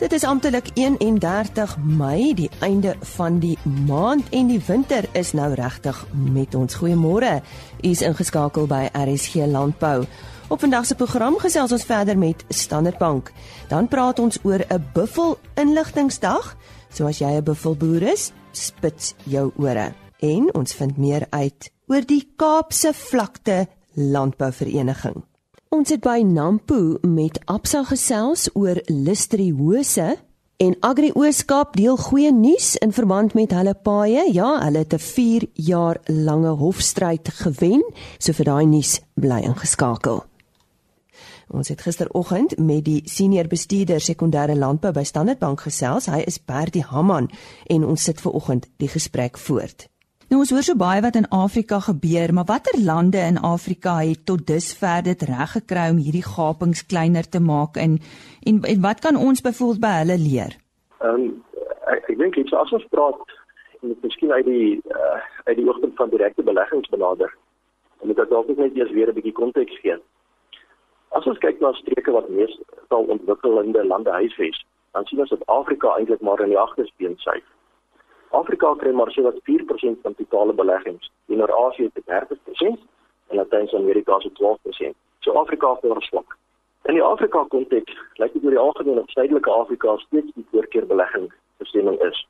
Dit is amptelik 31 Mei, die einde van die maand en die winter is nou regtig met ons. Goeiemôre. U is ingeskakel by RSG Landbou. Op vandag se program gesels ons verder met Standard Bank. Dan praat ons oor 'n buffel inligtingsdag. So as jy 'n buffelboer is, spits jou ore. En ons vind meer uit oor die Kaapse Vlakte Landbouvereniging. Ons het by Nampo met Absa gesels oor listeriose en Agri Ooskaap deel goeie nuus in verband met hulle paaye. Ja, hulle het 'n 4 jaar lange hofstryd gewen. So vir daai nuus bly ingeskakel. Ons het gisteroggend met die senior bestuurder sekondêre landbou by Standard Bank gesels. Hy is Bertie Hamman en ons sit ver oggend die gesprek voort. Nou ons hoor so baie wat in Afrika gebeur, maar watter lande in Afrika het tot dusver dit reg gekry om hierdie gapings kleiner te maak en en, en wat kan ons byvoorbeeld by hulle leer? Ehm um, ek, ek dink iets as ons praat en dit miskien uit die uh, uit die oogpunt van direkte beleggings benader. En dit dalk net eers weer 'n bietjie konteks gee. As ons kyk na streke wat meestal ontwikkelende lande huisves, dan sien ons dat Afrika eintlik maar in die agterspeen syf. Afrika kry maar so wat 4% van totale beleggings. Teenoor Asië het dit 30% en Latyn-Amerika se 12%. So Afrika is swak. In die Afrika konteks lyk dit oor die algemeen op Suidelike Afrika steeds die voorkeur belegging bestemming is.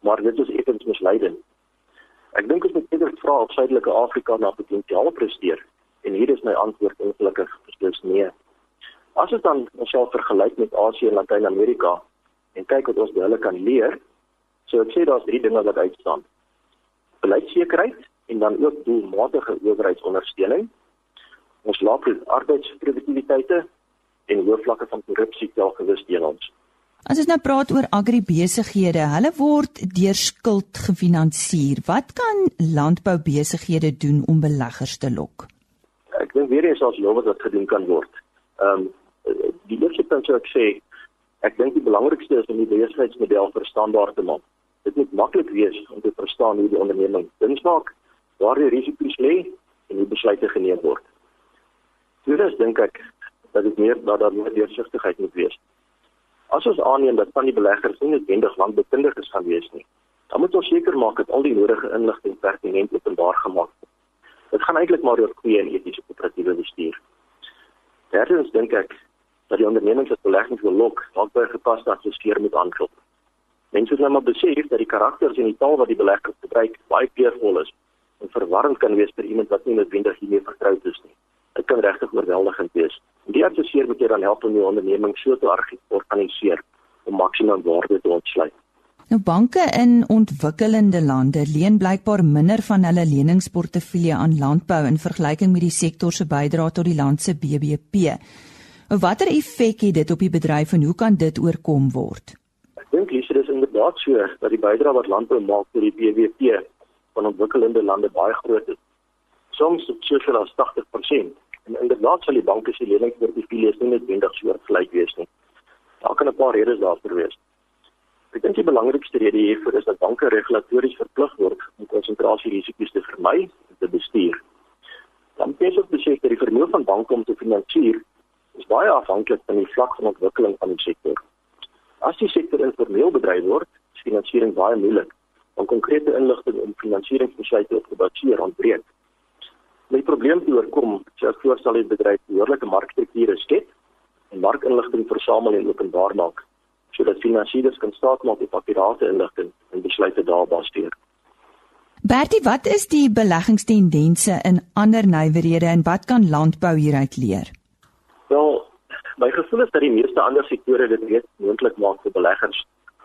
Maar dit is effens misleidend. Ek dink moet eerder vra of Suidelike Afrika na potensiaal presteer en hier is my antwoord ongelukkig beslis nee. As ons dan onsself vergelyk met Asië en Latyn-Amerika en kyk wat ons by hulle kan leer, So ek sê daar's drie dinge wat uitstaan. Beleidsekerheid en dan ook doelmatige owerheidsondersteuning. Ons laat arbeidsproduktiwiteite en hoë vlakke van korrupsie tel gewis teen ons. As ons nou praat oor agribesighede, hulle word deur skuld gefinansier. Wat kan landboubesighede doen om beleggers te lok? Ek dink weer eens as lowe wat gedoen kan word. Ehm um, die eerste punt sou ek sê, ek dink die belangrikste is om die besigheidsmodel verstaanbaar te maak dit moet maklik wees om te verstaan hoe die onderneming dinsmaak, waar die risiko's lê en hoe besluite geneem word. Tweedens dink ek dat dit meer dat daar meer deursigtigheid moet wees. As ons aanneem dat van die beleggers nie noodwendig landbekundiges gaan wees nie, dan moet ons seker maak dat al die nodige inligting pertinent openbaar gemaak word. Dit gaan eintlik maar oor goeie en etiese operatiewe bestuur. Derdens dink ek dat die ondernemings wat beleggings wil lok, dalk by gepaste adviseer moet aanklop. Mense moet nou maar besef dat die karakters en die taal wat die beleggers gebruik baie kleurvol is en verwarrend kan wees vir iemand wat nie noodwendig hiermee vertroud is nie. Dit kan regtig oorweldigend wees. En die adviseur moet jou dan help om die onderneming so te organiseer om maksimum waarde te ontsluit. Nou banke in ontwikkelende lande leen blykbaar minder van hulle leningsportefeulje aan landbou in vergelyking met die sektor se bydrae tot die land se BBP. Watter effek het dit op die bedryf en hoe kan dit oorkom word? Dink hier is inderdaad so dat die bydrae wat landbou maak tot die BBP van ontwikkelende lande baie groot is. Soms soveel as 80%. En inderdaad sal die banke se leningsportefeuilles nie noodwendig so gelyk wees nie. Daar kan 'n paar redes daarvoor wees. Ek dink die belangrikste rede hiervoor is dat banke regulatories verplig word om konsentrasierisiko's te vermy en te bestuur. Dan besef dat die vermoë van banke om te finansier is baie afhanklik van die vlak van ontwikkeling van die sektor. As die sektor informeel bedryf word, is finansiering baie moeilik. Om konkrete inligting om finansieringsbesluite op te baseer ontbreek. Die probleem te oorkom, sê ek voorstel die bedryf behoorlike markstrukture skep en markinligting versamel en openbaar maak sodat finansiëerders kan staatmaak op akkurate inligting en besluite daarop baseer. Bertie, wat is die beleggingstendense in ander nywerhede en wat kan landbou hieruit leer? My gevoel is dat die meeste ander sektore dit reeds moontlik maak vir beleggers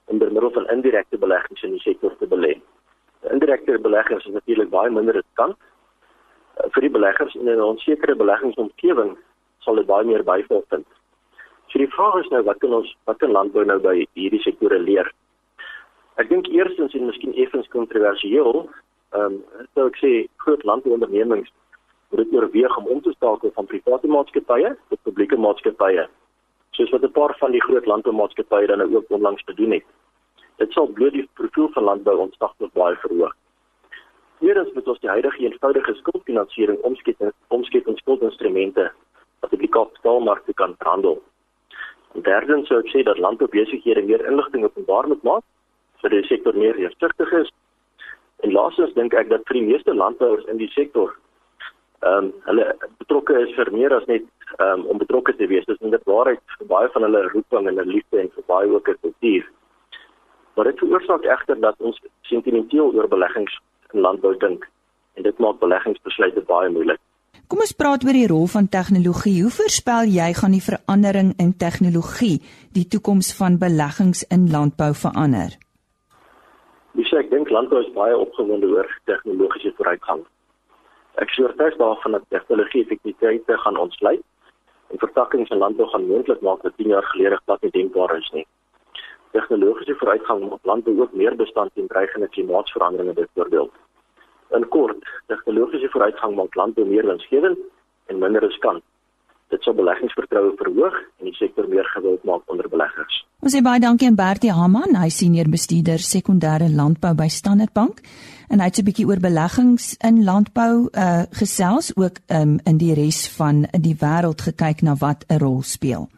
om deur middel van indirekte beleggings in die sektor te belê. Indirekte beleggings is natuurlik baie minder riskant uh, vir die beleggers en in 'n onsekere beleggingsomgewing sal dit baie meer byval vind. So die vraag is nou wat kan ons wat kan landbou nou by hierdie sektore leer? Ek dink eerstens en miskien effens kontroversieel, ehm um, sou ek sê groot landbouondernemings moet dit oorweeg om om te skakel van private maatskappye tot publieke maatskappye. Soos wat 'n paar van die groot landboumaatskappye dan nou ook onlangs gedoen het. Dit sal bloot die profiel van landbou ontsaglik baie verhoog. Tweedens moet ons die huidige eenvoudige skuldfinansiering omskep omskep in skuldinstrumente wat op die kapitaalmarkte kan handel. En derdens sou ek sê dat landboubesighede meer inligting openbaar moet maak sodat die sektor meer deursigtig is. En laastens dink ek dat vir die meeste landbouers in die sektor ehm um, hulle betrokke is vir meer as net ehm um, om betrokke te wees. Dis net waarheid vir baie van hulle roeping en 'n liefde en vir baie ook 'n kultuur. Maar dit veroorsaak egter dat ons sentimenteel oor beleggings in landbou dink en dit maak beleggingsbesluite baie moeilik. Kom ons praat oor die rol van tegnologie. Hoe voorspel jy gaan die verandering in tegnologie die toekoms van beleggings in landbou verander? Ek sê ek dink landbou is baie opgewonde oor tegnologiese vooruitgang. Ek sê oortuig daarvan dat tegnologie effektiwiteit gaan ontsluit en vertakkings in landbou gaan moontlik maak wat 10 jaar gelede glad nie denkbaar is nie. Tegnologiese vooruitgang op landbou ook meer bestand teen dreigende klimaatsveranderinge byvoorbeeld. In kort, tegnologiese vooruitgang maak landbou meer winsgewend en minder riskant. Dit sal beleggingsvertroue verhoog en die sektor meer gewild maak onder beleggers. Ons sê baie dankie aan Bertie Haman, hy senior bestuurder sekondêre landbou by Standard Bank en hy het 'n bietjie oor beleggings in landbou uh gesels ook um, in die res van die wêreld gekyk na wat 'n rol speel.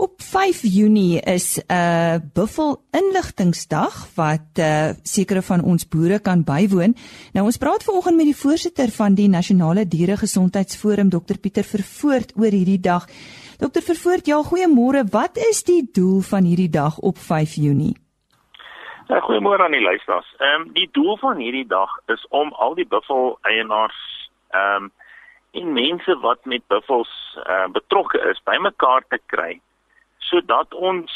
Op 5 Junie is 'n uh, buffel inligtingsdag wat uh, sekere van ons boere kan bywoon. Nou ons praat vanoggend met die voorsitter van die Nasionale Dieregesondheidsforum Dr Pieter Vervoort oor hierdie dag. Dr Vervoort, ja, goeiemôre. Wat is die doel van hierdie dag op 5 Junie? Ja, goeiemôre aan die luisteraars. Ehm um, die doel van hierdie dag is om al die buffel eienaars ehm um, en mense wat met buffels uh, betrokke is bymekaar te kry sodat ons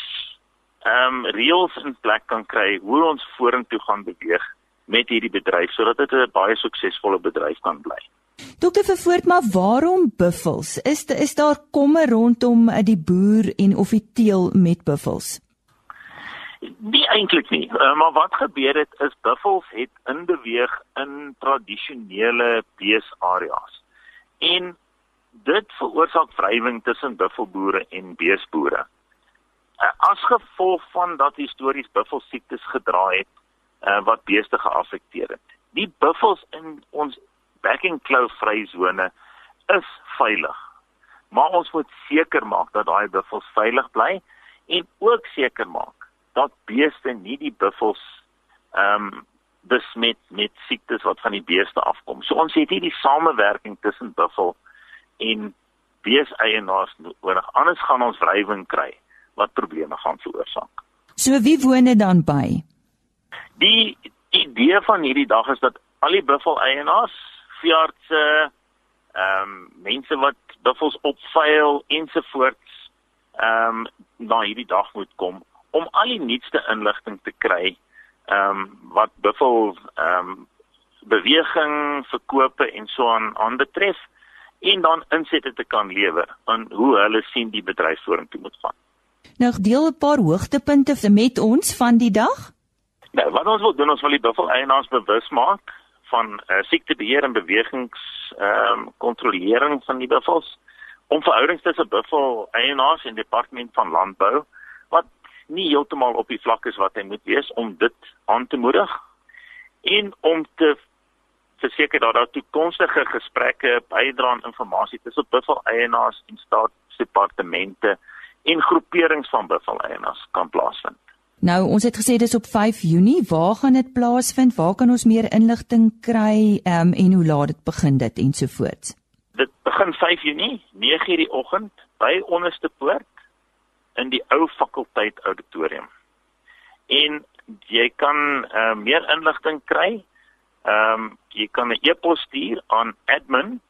ehm um, reëls in plek kan kry hoe ons vorentoe gaan beweeg met hierdie bedryf sodat dit 'n baie suksesvolle bedryf kan bly. Dokter Vervoort, maar waarom buffels? Is is daar komme rondom eh, die boer en of die teel met buffels? Nie eintlik nie. Uh, maar wat gebeur het is buffels het inbeweeg in tradisionele beesareas. En dit veroorsaak wrywing tussen buffelboere en beesboere. Uh, as gevolg van dat histories buffelsiektes gedra het uh, wat beeste geaffekteer het. Die buffels in ons backing claw vryzone is veilig. Maar ons moet seker maak dat daai buffels veilig bly en ook seker maak dat beeste nie die buffels ehm um, besmet met siektes wat van die beeste afkom. So ons het hier die samewerking tussen buffel en beeseienaars nodig. Anders gaan ons wrywing kry wat probleme gaan veroorsaak. So wie woon dit dan by? Die idee van hierdie dag is dat al die buffeleienaars, veeartse, ehm um, mense wat buffels opveil ensovoorts ehm um, na hierdie dag moet kom om al die nuutste inligting te kry ehm um, wat buffel ehm um, beweging, verkope en so aan aanbetref en dan insette te kan lewer aan hoe hulle sien die bedryf vorentoe moet gaan. Nou deel 'n paar hoogtepunte met ons van die dag. Nou, wat ons wil doen, ons wil die buffel eienaars bewus maak van uh, siektebeheer en bewegings ehm um, kontrolering van die buffels om verhoudings tussen buffel eienaars en departement van landbou wat nie heeltemal op die vlak is wat hy moet wees om dit aan te moedig en om te verseker dat daar toekomstige gesprekke bydra aan inligting tussen buffel eienaars en staatsdepartemente en groeperings van buffel eienaars kan plaasvind. Nou, ons het gesê dis op 5 Junie. Waar gaan dit plaasvind? Waar kan ons meer inligting kry? Ehm um, en hoe laat dit begin dit ensovoorts? Dit begin 5 Junie, 9:00 die oggend by Onderste Poort in die ou fakulteit auditorium. En jy kan uh, meer inligting kry. Ehm um, jy kan 'n e-pos stuur aan admin@nhf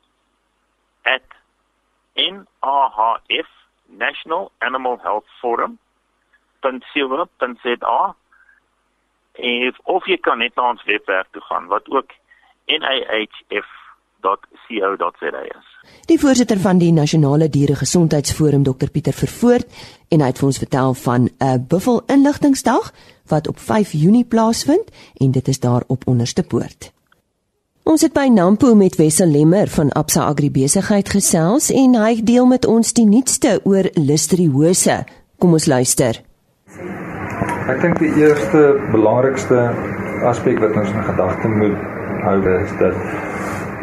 National Animal Health Forum www.silver.za en of jy kan net na ons webwerf toe gaan wat ook nihf.co.za is. Die voorsitter van die Nasionale Dieregesondheidsforum Dr Pieter Vervoort en hy het vir ons vertel van 'n buffel inligtingsdag wat op 5 Junie plaasvind en dit is daar op Onderste Poort. Ons het by Nampo met Wessel Lemmer van Absa Agribesigheid gesels en hy deel met ons die nuutste oor listeriose. Kom ons luister. Ek dink die eerste belangrikste aspek wat ons in gedagte moet hou is dat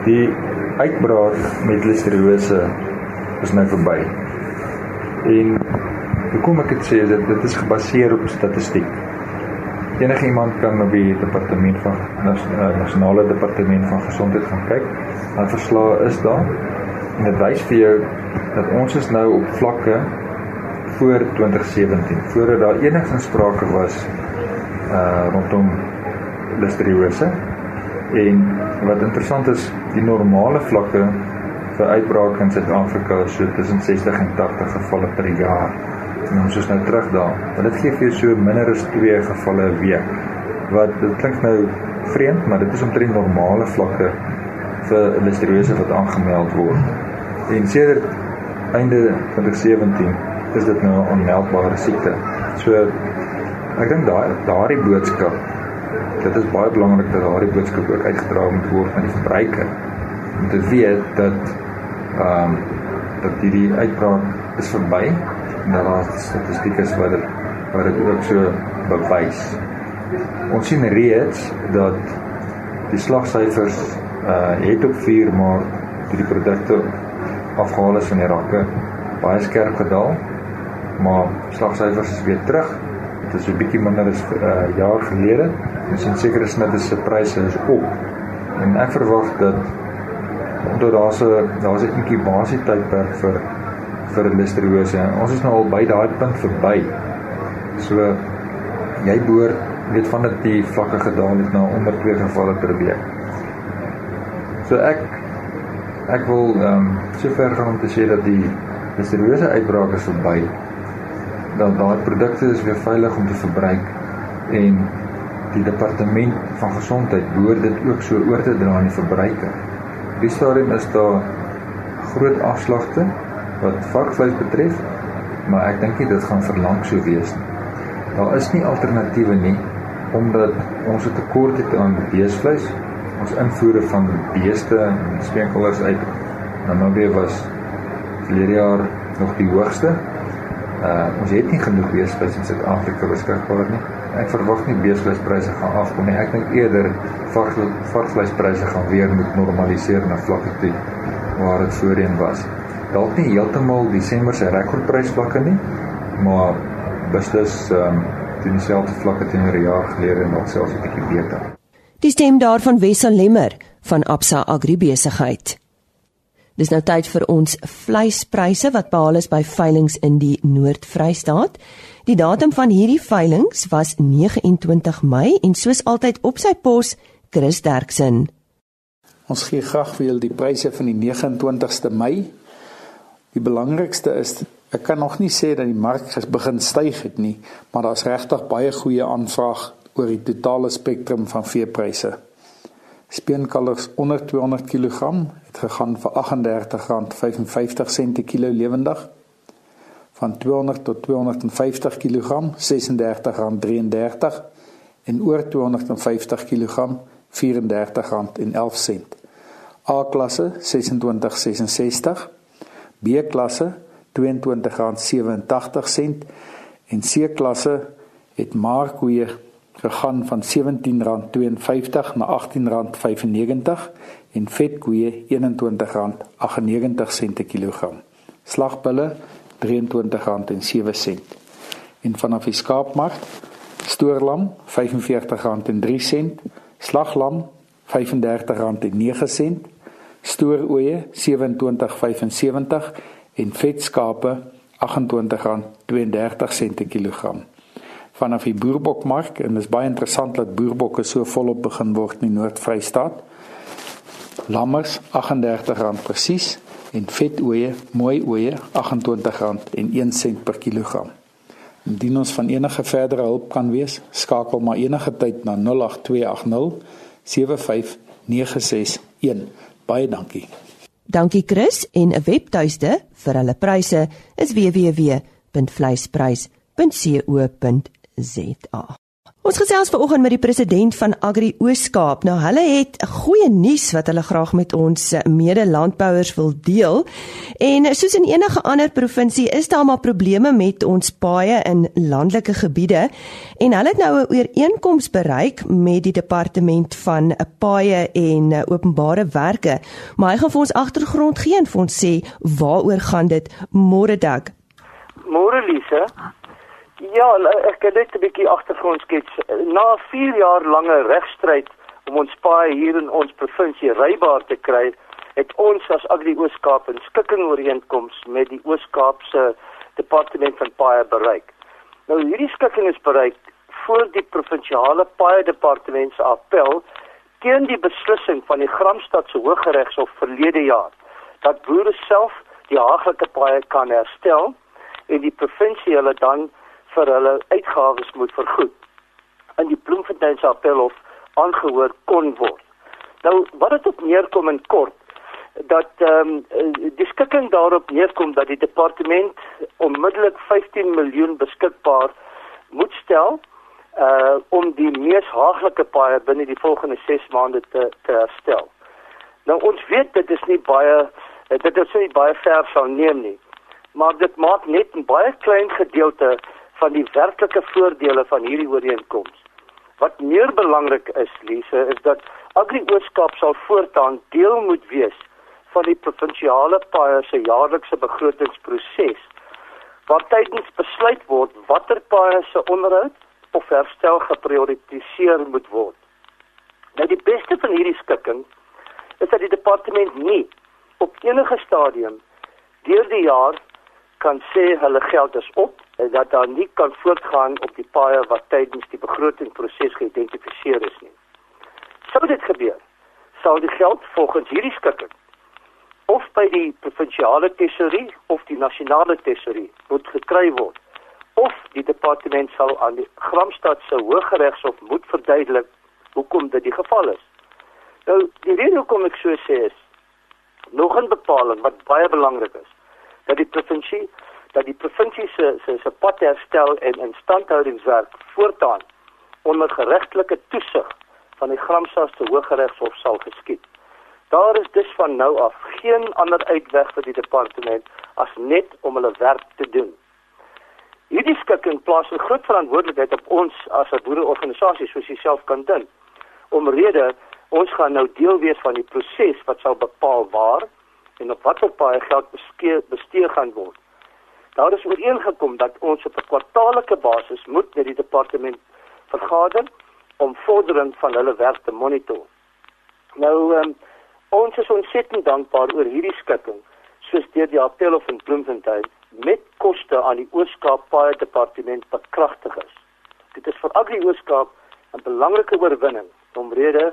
die uitbraak met listeriose is nou verby. En Hoekom ek dit sê is dit dit is gebaseer op statistiek. Enige iemand kan op die departement van eh, nasionale departement van gesondheid gaan kyk. Daai verslae is daar en dit wys vir jou dat ons is nou op vlakke voor 2017, voordat daar enigsins sprake was uh rondom listeriose. En wat interessant is, die normale vlakke vir uitbraak in Suid-Afrika is so tussen 60 en 80 gevalle per jaar. En ons is nou terug daar. Maar dit gee vir jou so minder as 2 gevalle 'n week. Wat dit klink nou vreemd, maar dit is omtrent normale vlakke vir listeriose wat aangemeld word. En sedert einde 2017 is dit nou 'n onmeldbare siekte. So ek dink daai daardie boodskap dit is baie belangrik dat daardie boodskap ook uitgedra word aan die verbruiker om te weet dat ehm um, dat hierdie uitbraak is verby en dat daar statistiek is wat dit wat dit ook so bewys. Ons sien reeds dat die slagsyfers uh het op 4 Maart toe die produkte afgehaal is van die rakke baie skerp gedaal. Maar slagsyfers is weer terug. Dit is 'n bietjie minder as 'n uh, jaar gelede. Ons sien sekere snitte se pryse is op. En ek verwag dat omdat daar's 'n daar's 'n inkubasietydperk vir vir listeriose. Ons is nou al by daai punt verby. So jy behoort weet van dat die vlakke gedaal het na onder 2 gevalle per week. So ek ek wil ehm um, sover gaan om te sê dat die listeriose uitbraak is verby. Dat daai produkte is weer veilig om te verbruik en die departement van gesondheid behoort dit ook so oor te dra aan die verbruiker. Die stadium is daar groot afslagte wat varkvleis betref, maar ek dink nie dit gaan verlang so wees nie. Daar is nie alternatiewe nie omdat ons 'n tekort het aan beesvleis. Ons invoere van beeste en speenkalvers uit Namibië was verlede jaar nog die hoogste. Uh ons het nie genoeg beesvleis in Suid-Afrika beskikbaar nie. Ek verwag nie beesvleispryse gaan afkom nie. Ek dink eerder varkvleispryse gaan weer moet normaliseer na vlakke toe waar dit voorheen was. Dalk nie heeltemal Desember se rekordprysvlakke nie, maar beslis ehm um, teen dieselfde vlakke teenoor 'n jaar gelede en nog selfs 'n bietjie beter. Die stem daarvan Wessel Lemmer van Absa Agribesigheid. Dis nou tyd vir ons vleispryse wat behaal is by veilinge in die Noord-Vrystaat. Die datum van hierdie veilinge was 29 Mei en soos altyd op sy pos Chris Derksen. Ons gee graag vir julle die pryse van die 29ste Mei. Die belangrikste is ek kan nog nie sê dat die mark begin styg het nie, maar daar's regtig baie goeie aanvraag oor die totale spektrum van veepryse. Speenkalvers onder 200 kg het gegaan vir R38.55 per kilo lewendig. Van 200 tot 250 kg R36.33 en oor 250 kg R34.11. A klasse 26.66, B klasse R22.87 en C klasse het maar koeie gegaan van R17.52 na R18.95 en vetkoeie R21.98 per kilogram. Slagbulle R23.07 en vanaf die skaapmark stoorlam R45.03 slaglam R35.09 stooroeie R27.75 en vetskape R28.32 per kilogram vanaf die boerbokmark en dit is baie interessant dat boerbokke so volop begin word in die Noord-Vrystaat lammers R38 presies en vetoeie, mooi oeye R28.01 per kilogram. Indien ons van enige verdere hulp kan wees, skakel maar enige tyd na 08280 75961. Baie dankie. Dankie Chris en 'n webtuiste vir hulle pryse is www.vleisprys.co.za. Ons gesels vanoggend met die president van Agri Ooskaap. Nou hulle het goeie nuus wat hulle graag met ons eh, mede-landbouers wil deel. En soos in enige ander provinsie is daar maar probleme met ons paaie in landelike gebiede en hulle het nou 'n ooreenkoms bereik met die departement van paaie en eh, openbare werke. Maar hy gaan vir ons agtergrond gee en vir ons sê waaroor gaan dit môre dag. môre Lise. Ja, ek het net 'n bietjie agtergrondskets. Na 4 jaar lange regstryd om ons paai hier in ons provinsie rybaar te kry, het ons as Agri Ooskaap 'n skikking ooreenkoms met die Ooskaapse Departement van Paaie bereik. Nou hierdie skikking is bereik voor die provinsiale paaie departement se appel teen die beslissing van die Gramstad se Hooggeregshof verlede jaar dat boere self die haaglike paaie kan herstel en die provinsie hulle dan vir hulle uitgawes moet vergoed. In die Bloemfontein se appelhof aangehoor kon word. Nou wat dit op neerkom in kort dat ehm um, die skikking daarop neerkom dat die departement onmiddellik 15 miljoen beskikbaar moet stel uh om die mees haaglike paaie binne die volgende 6 maande te te herstel. Nou ons weet dit is nie baie dit is nie baie ver van neem nie. Maar dit maak net 'n baie klein gedeelte van die werklike voordele van hierdie ooreenkoms. Wat meer belangrik is, Lise, is dat Agri Ooskaap sal voortaan deel moet wees van die provinsiale paaie se jaarlikse begrotingsproses waar tydens besluit word watter paaie se onderhoud of herstel geprioritiseer moet word. Nou die beste van hierdie skikking is dat die departement nie op enige stadium deur die jaar kan sê hulle geld is op en dat daar nie kan voortgaan op die paaie wat tydens die begrotingsproses geïdentifiseer is nie. Sou dit gebeur, sal die geld volgens hierdie skikking of by die provinsiale tesorie of die nasionale tesorie moet gekry word of die departement sal aan die Gramstad se Hooggeregshof moet verduidelik hoekom dit die geval is. Nou die rede hoekom ek so sê is nog 'n bepaling wat baie belangrik is dat die provinsie dat die provinsie se se se pad herstel en instandhoudingswerk voortaan onder geregtelike toesig van die Gramstad se Hooggeregshof sal geskied. Daar is dus van nou af geen ander uitweg vir die departement as net om hulle werk te doen. Hierdie skikking plaas 'n groot verantwoordelikheid op ons as 'n boereorganisasie soos jouself kan dink. Omrede ons gaan nou deel wees van die proses wat sal bepaal waar en op watter paai geld bestee, bestee gaan word. Daar is ooreengekom dat ons op 'n kwartaalike basis moet met die departement vergader om vordering van hulle werk te monitor. Nou um, Ons is ontsettend dankbaar oor hierdie skikking, soos deur die appel of in Bloemfontein met koste aan die Ooskaap Paai Departement bekragtig is. Dit is vir Agri Ooskaap 'n belangrike oorwinning omrede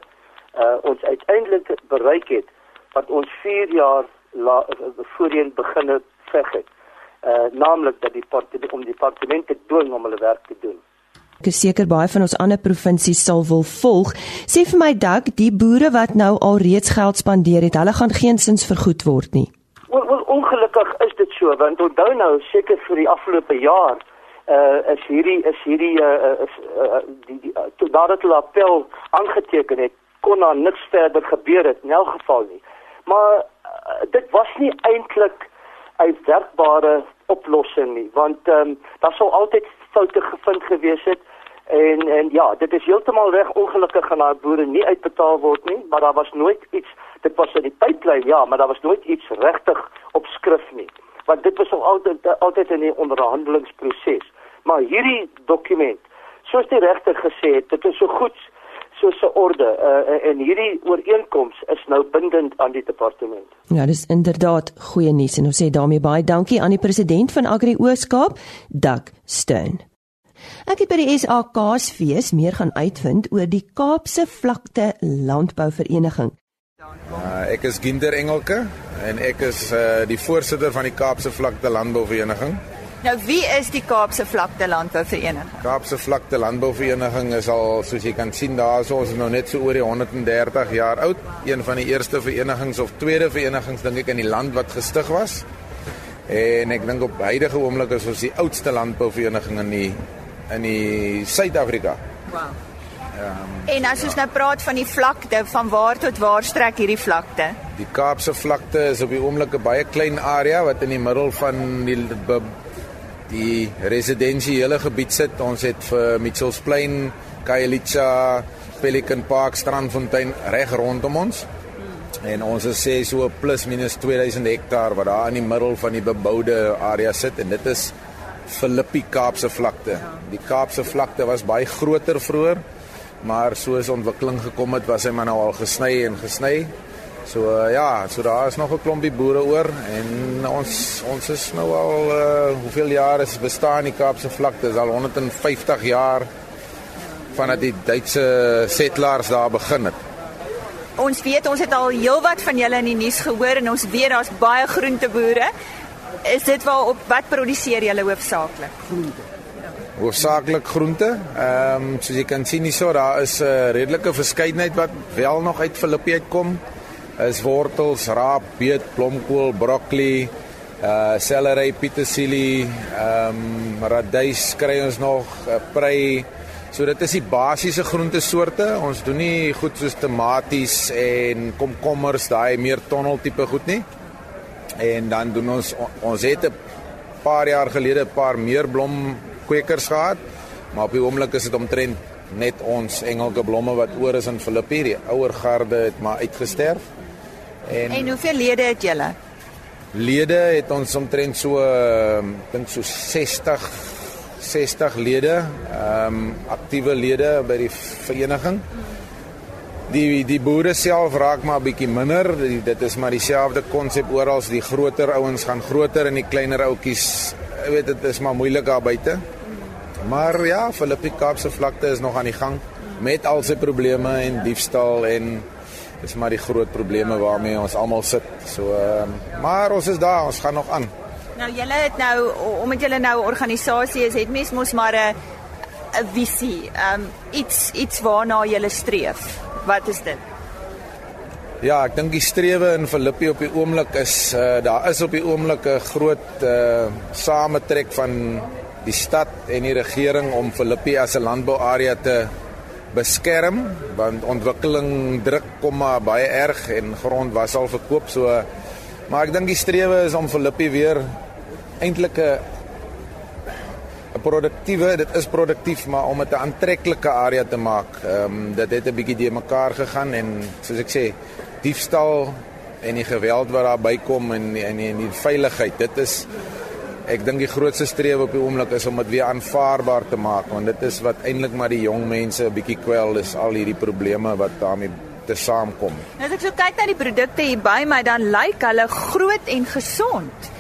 uh, ons uiteindelik bereik het wat ons 4 jaar la, uh, voorheen beginne veg het. Uh, naamlik dat die departement om die departemente dwing om hulle werk te doen. Ek is seker baie van ons ander provinsies sal wil volg. Sê vir my dak, die boere wat nou al reeds geld spandeer het, hulle gaan geensins vergoed word nie. Wel, wel ongelukkig is dit so, want onthou nou seker vir die afgelope jaar uh is hierdie is hierdie uh is uh, die, die uh, toe nadat hulle appel aangeteken het, kon daar niks verder gebeur het in elk geval nie. Maar uh, dit was nie eintlik 'n werkbare oplossing nie, want ehm um, daar sou altyd foute gevind gewees het en en ja, dit is heeltemal reg ongelukkig gaan daai boere nie uitbetaal word nie, maar daar was nooit iets dit was in die pipeline ja, maar daar was nooit iets regtig op skrif nie. Want dit was al altyd altyd in die onderhandelingsproses. Maar hierdie dokument, soos die regter gesê het, dit is so goed soos 'n orde uh, en hierdie ooreenkoms is nou bindend aan die departement. Ja, dis inderdaad goeie nuus en ons sê daarmee baie dankie aan die president van Agri Ooskaap, Dak Steyn. Ek het by die SAK's fees meer gaan uitvind oor die Kaapse Vlakte Landbouvereniging. Uh, ek is Ginder Engelke en ek is uh, die voorsitter van die Kaapse Vlakte Landbouvereniging. Nou wie is die Kaapse Vlakte Landbouvereniging? Kaapse Vlakte Landbouvereniging is al soos jy kan sien daar is ons nou net so oor die 130 jaar oud. Een van die eerste verenigings of tweede verenigings dink ek in die land wat gestig was. En ek dink op huidige oomblik is ons die oudste landbouvereniging in die in die Suid-Afrika. Wow. Um, en as ons nou praat van die vlakte, van waar tot waar strek hierdie vlakte? Die Kaapse vlakte is op die oomblik 'n baie klein area wat in die middel van die die residensiële gebied sit. Ons het vir Mitchells Plain, Khayelitsha, Pelican Park, Strandfontein reg rondom ons. En ons is sê so plus minus 2000 hektaar wat daar in die middel van die beboude area sit en dit is Filippi Kaapse vlakte. Die Kaapse vlakte was baie groter vroeër, maar soos ontwikkeling gekom het, was hy maar nou al gesny en gesny. So uh, ja, so daar is nog 'n klompie boere oor en ons ons is nou al uh, hoeveel jare is bestaan die Kaapse vlakte? Dis al 150 jaar vandat die Duitse settlers daar begin het. Ons weet ons het al heelwat van julle in die nuus gehoor en ons weet daar's baie groenteboere. Is dit waar op wat produseer julle hoofsaaklik? Groente. Hoofsaaklik groente. Ehm um, soos jy kan sien hierso, daar is 'n uh, redelike verskeidenheid wat wel nog uit Filippi uitkom is wortels, raap, beet, blomkool, broccoli, uh seldery, petersilie, ehm um, radys kry ons nog, uh, prei. So dit is die basiese groentesoorte. Ons doen nie goed soos tomaties en komkommers, daai meer tonnel tipe goed nie. En dan doen ons ons het 'n paar jaar gelede 'n paar meer blom kwekers gehad, maar op die oomblik is dit omtrent net ons engelke blomme wat oor is in Filippi. Die ouer garde het maar uitgesterf. En, en hoeveel lede het julle? Lede het ons omtrent so ehm, dink so 60 60 lede, ehm um, aktiewe lede by die vereniging. Die die boere self raak maar 'n bietjie minder. Die, dit is maar dieselfde konsep oral. Die groter ouens gaan groter en die kleiner ouetjies, jy weet dit is maar moeilik daar buite. Maar ja, Philippi Kaapse vlakte is nog aan die gang met al sy probleme en diefstal en dis maar die groot probleme waarmee ons almal sit. So ehm maar ons is daar, ons gaan nog aan. Nou julle het nou omdat julle nou 'n organisasie is, het mens mos maar 'n 'n visie, ehm um, iets iets waarna julle streef. Wat is dit? Ja, ek dink die strewe in Filippi op die oomblik is uh, daar is op die oomblik 'n groot uh, sametrek van die stad en die regering om Filippi as 'n landbouarea te beskerm want ontwikkeling druk kom maar baie erg en grond was al verkoop so maar ek dink die strewe is om Filippi weer eintlik 'n 'n produktiewe dit is produktief maar om dit 'n aantreklike area te maak. Ehm um, dit het 'n bietjie de mekaar gegaan en soos ek sê diefstal en die geweld wat daar bykom en en en die veiligheid dit is ek dink die grootste streef op die oomblik is om dit weer aanvaarbaar te maak want dit is wat eintlik maar die jong mense 'n bietjie kwel is al hierdie probleme wat daarmee te saamkom. Nou as ek so kyk na die produkte hier by my dan lyk hulle groot en gesond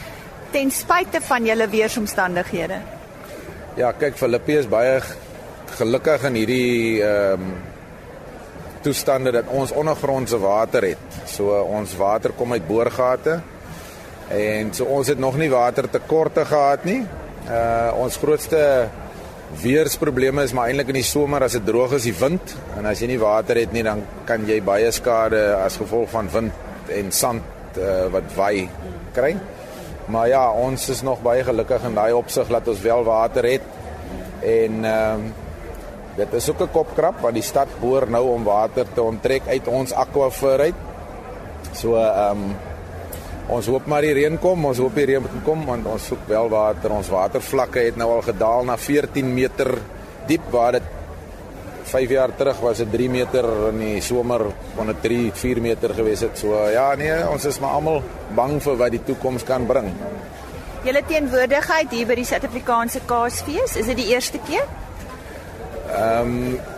ten spyte van julle weeromstandighede. Ja, kyk Filippi is baie gelukkig in hierdie ehm um, toestande dat ons ondergrondse water het. So ons water kom uit boorgate. En so ons het nog nie watertekorte gehad nie. Uh ons grootste weersprobleme is maar eintlik in die somer as dit droog is, die wind en as jy nie water het nie dan kan jy baie skade as gevolg van wind en sand uh, wat waai kry. Maar ja, ons is nog baie gelukkig in daai opsig dat ons wel water het. En ehm uh, dit is ook 'n kopkrap want die stad boor nou om water te onttrek uit ons akwafer uit. So ehm um, Ons hoop maar die reën kom, ons hoop die reën kom want ons soek wel water. Ons watervlakke het nou al gedaal na 14 meter diep waar dit 5 jaar terug was dit 3 meter in die somer kon dit 3, 4 meter gewees het. So ja, nee, ons is maar almal bang vir wat die toekoms kan bring. Julle teenwoordigheid hier by die Suid-Afrikaanse Kaasfees, is dit die eerste keer? Ehm um,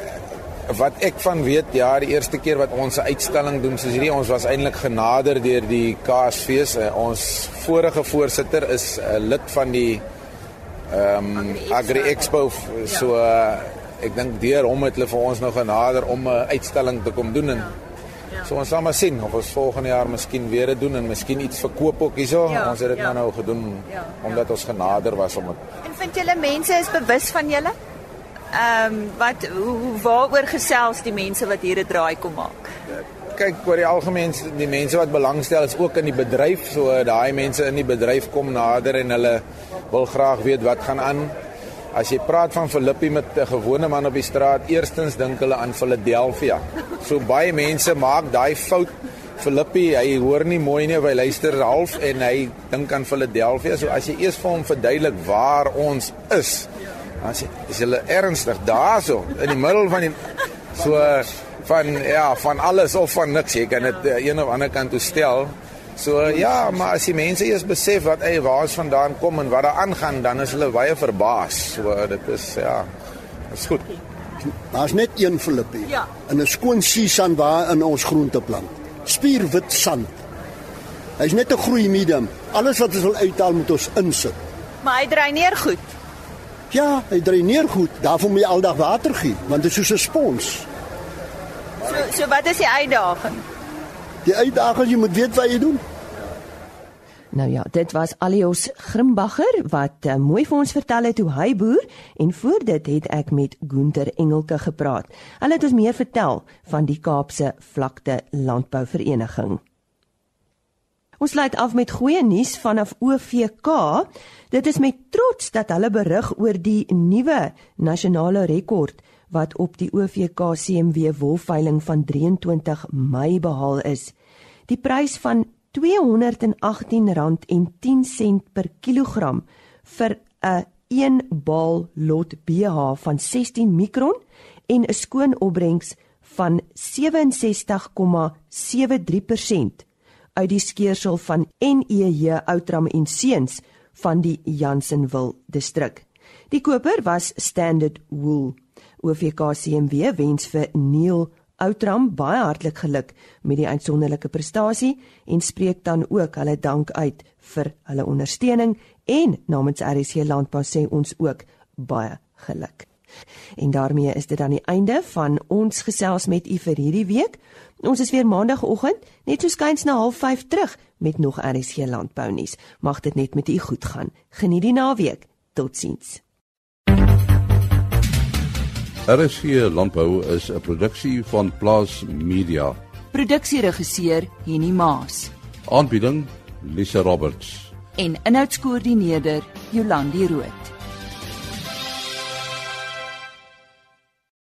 wat ek van weet, ja, die eerste keer wat ons 'n uitstalling doen soos hierdie, ons was eintlik genader deur die Kaasfees. Uh, ons vorige voorsitter is 'n uh, lid van die ehm um, Agri Expo so uh, ek dink deur hom het hulle vir ons nou genader om 'n uitstalling te kom doen en Ja. So ons sal maar sien of ons volgende jaar miskien weer dit doen en miskien iets verkoop ook hierso. Ja, ons het dit ja. nou gedoen ja, omdat ja, ons genader was om dit. En vind julle mense is bewus van julle? Ehm um, wat hoe waaroor gesels die mense wat hier 'n draai kom maak? Kyk, oor die algemeen die mense wat belangstel is ook in die bedryf, so daai mense in die bedryf kom nader en hulle wil graag weet wat gaan aan. As jy praat van Filippi met 'n gewone man op die straat, eerstens dink hulle aan Philadelphia. So baie mense maak daai fout. Filippi, hy hoor nie mooi nie, hy luister half en hy dink aan Philadelphia. So as jy eers vir hom verduidelik waar ons is, Dan sê is hulle ernstig daarso in die middel van die so van ja, van alles of van niks. Jy kan dit uh, een of ander kant toe stel. So ja, maar as die mense eers besef wat ey waar is vandaan kom en wat daar aangaan, dan is hulle baie verbaas. So dit is ja, is goed. Daar's net een Filippie. Ja. In 'n skoon seesand waar in ons groente plant. Spierwit sand. Hy's net 'n groei medium. Alles wat ons wil uithaal moet ons insit. Maar hy dreineer goed. Ja, hy dreineer goed. Daarvoor moet jy aldag water gee, want dit is soos 'n spons. So so wat is die uitdaging? Die uitdaging jy moet weet wat jy doen. Nou ja, dit was Alios Grimbagger wat uh, mooi vir ons vertel het hoe hy boer en voor dit het ek met Gunter Engelke gepraat. Hulle het ons meer vertel van die Kaapse Vlakte Landbouvereniging. Ons sluit af met goeie nuus vanaf OVK. Dit is met trots dat hulle berig oor die nuwe nasionale rekord wat op die OVK CMW wolveiling van 23 Mei behaal is. Die prys van R218.10 per kilogram vir 'n 1 bal lot BH van 16 mikron en 'n skoon opbrengs van 67,73% uit die skeersel van NEJ Outram en Seuns van die Jansenwil distrik. Die koper was Standard Wool. OVK CMW wens vir Neil Outram baie hartlik geluk met die uitsonderlike prestasie en spreek dan ook hulle dank uit vir hulle ondersteuning en namens RSC Landbou sê ons ook baie geluk. En daarmee is dit dan die einde van ons gesels met u vir hierdie week. Ons is weer maandagooggend net so skuins na 05:30 terug met nog RSC Landbou nuus. Mag dit net met u goed gaan. Geniet die naweek. Totsiens. RSC Landbou is 'n produksie van Plaas Media. Produksieregisseur Henny Maas Aanbieding Lisa Roberts. en inhoudskoördineerder Jolandi Root.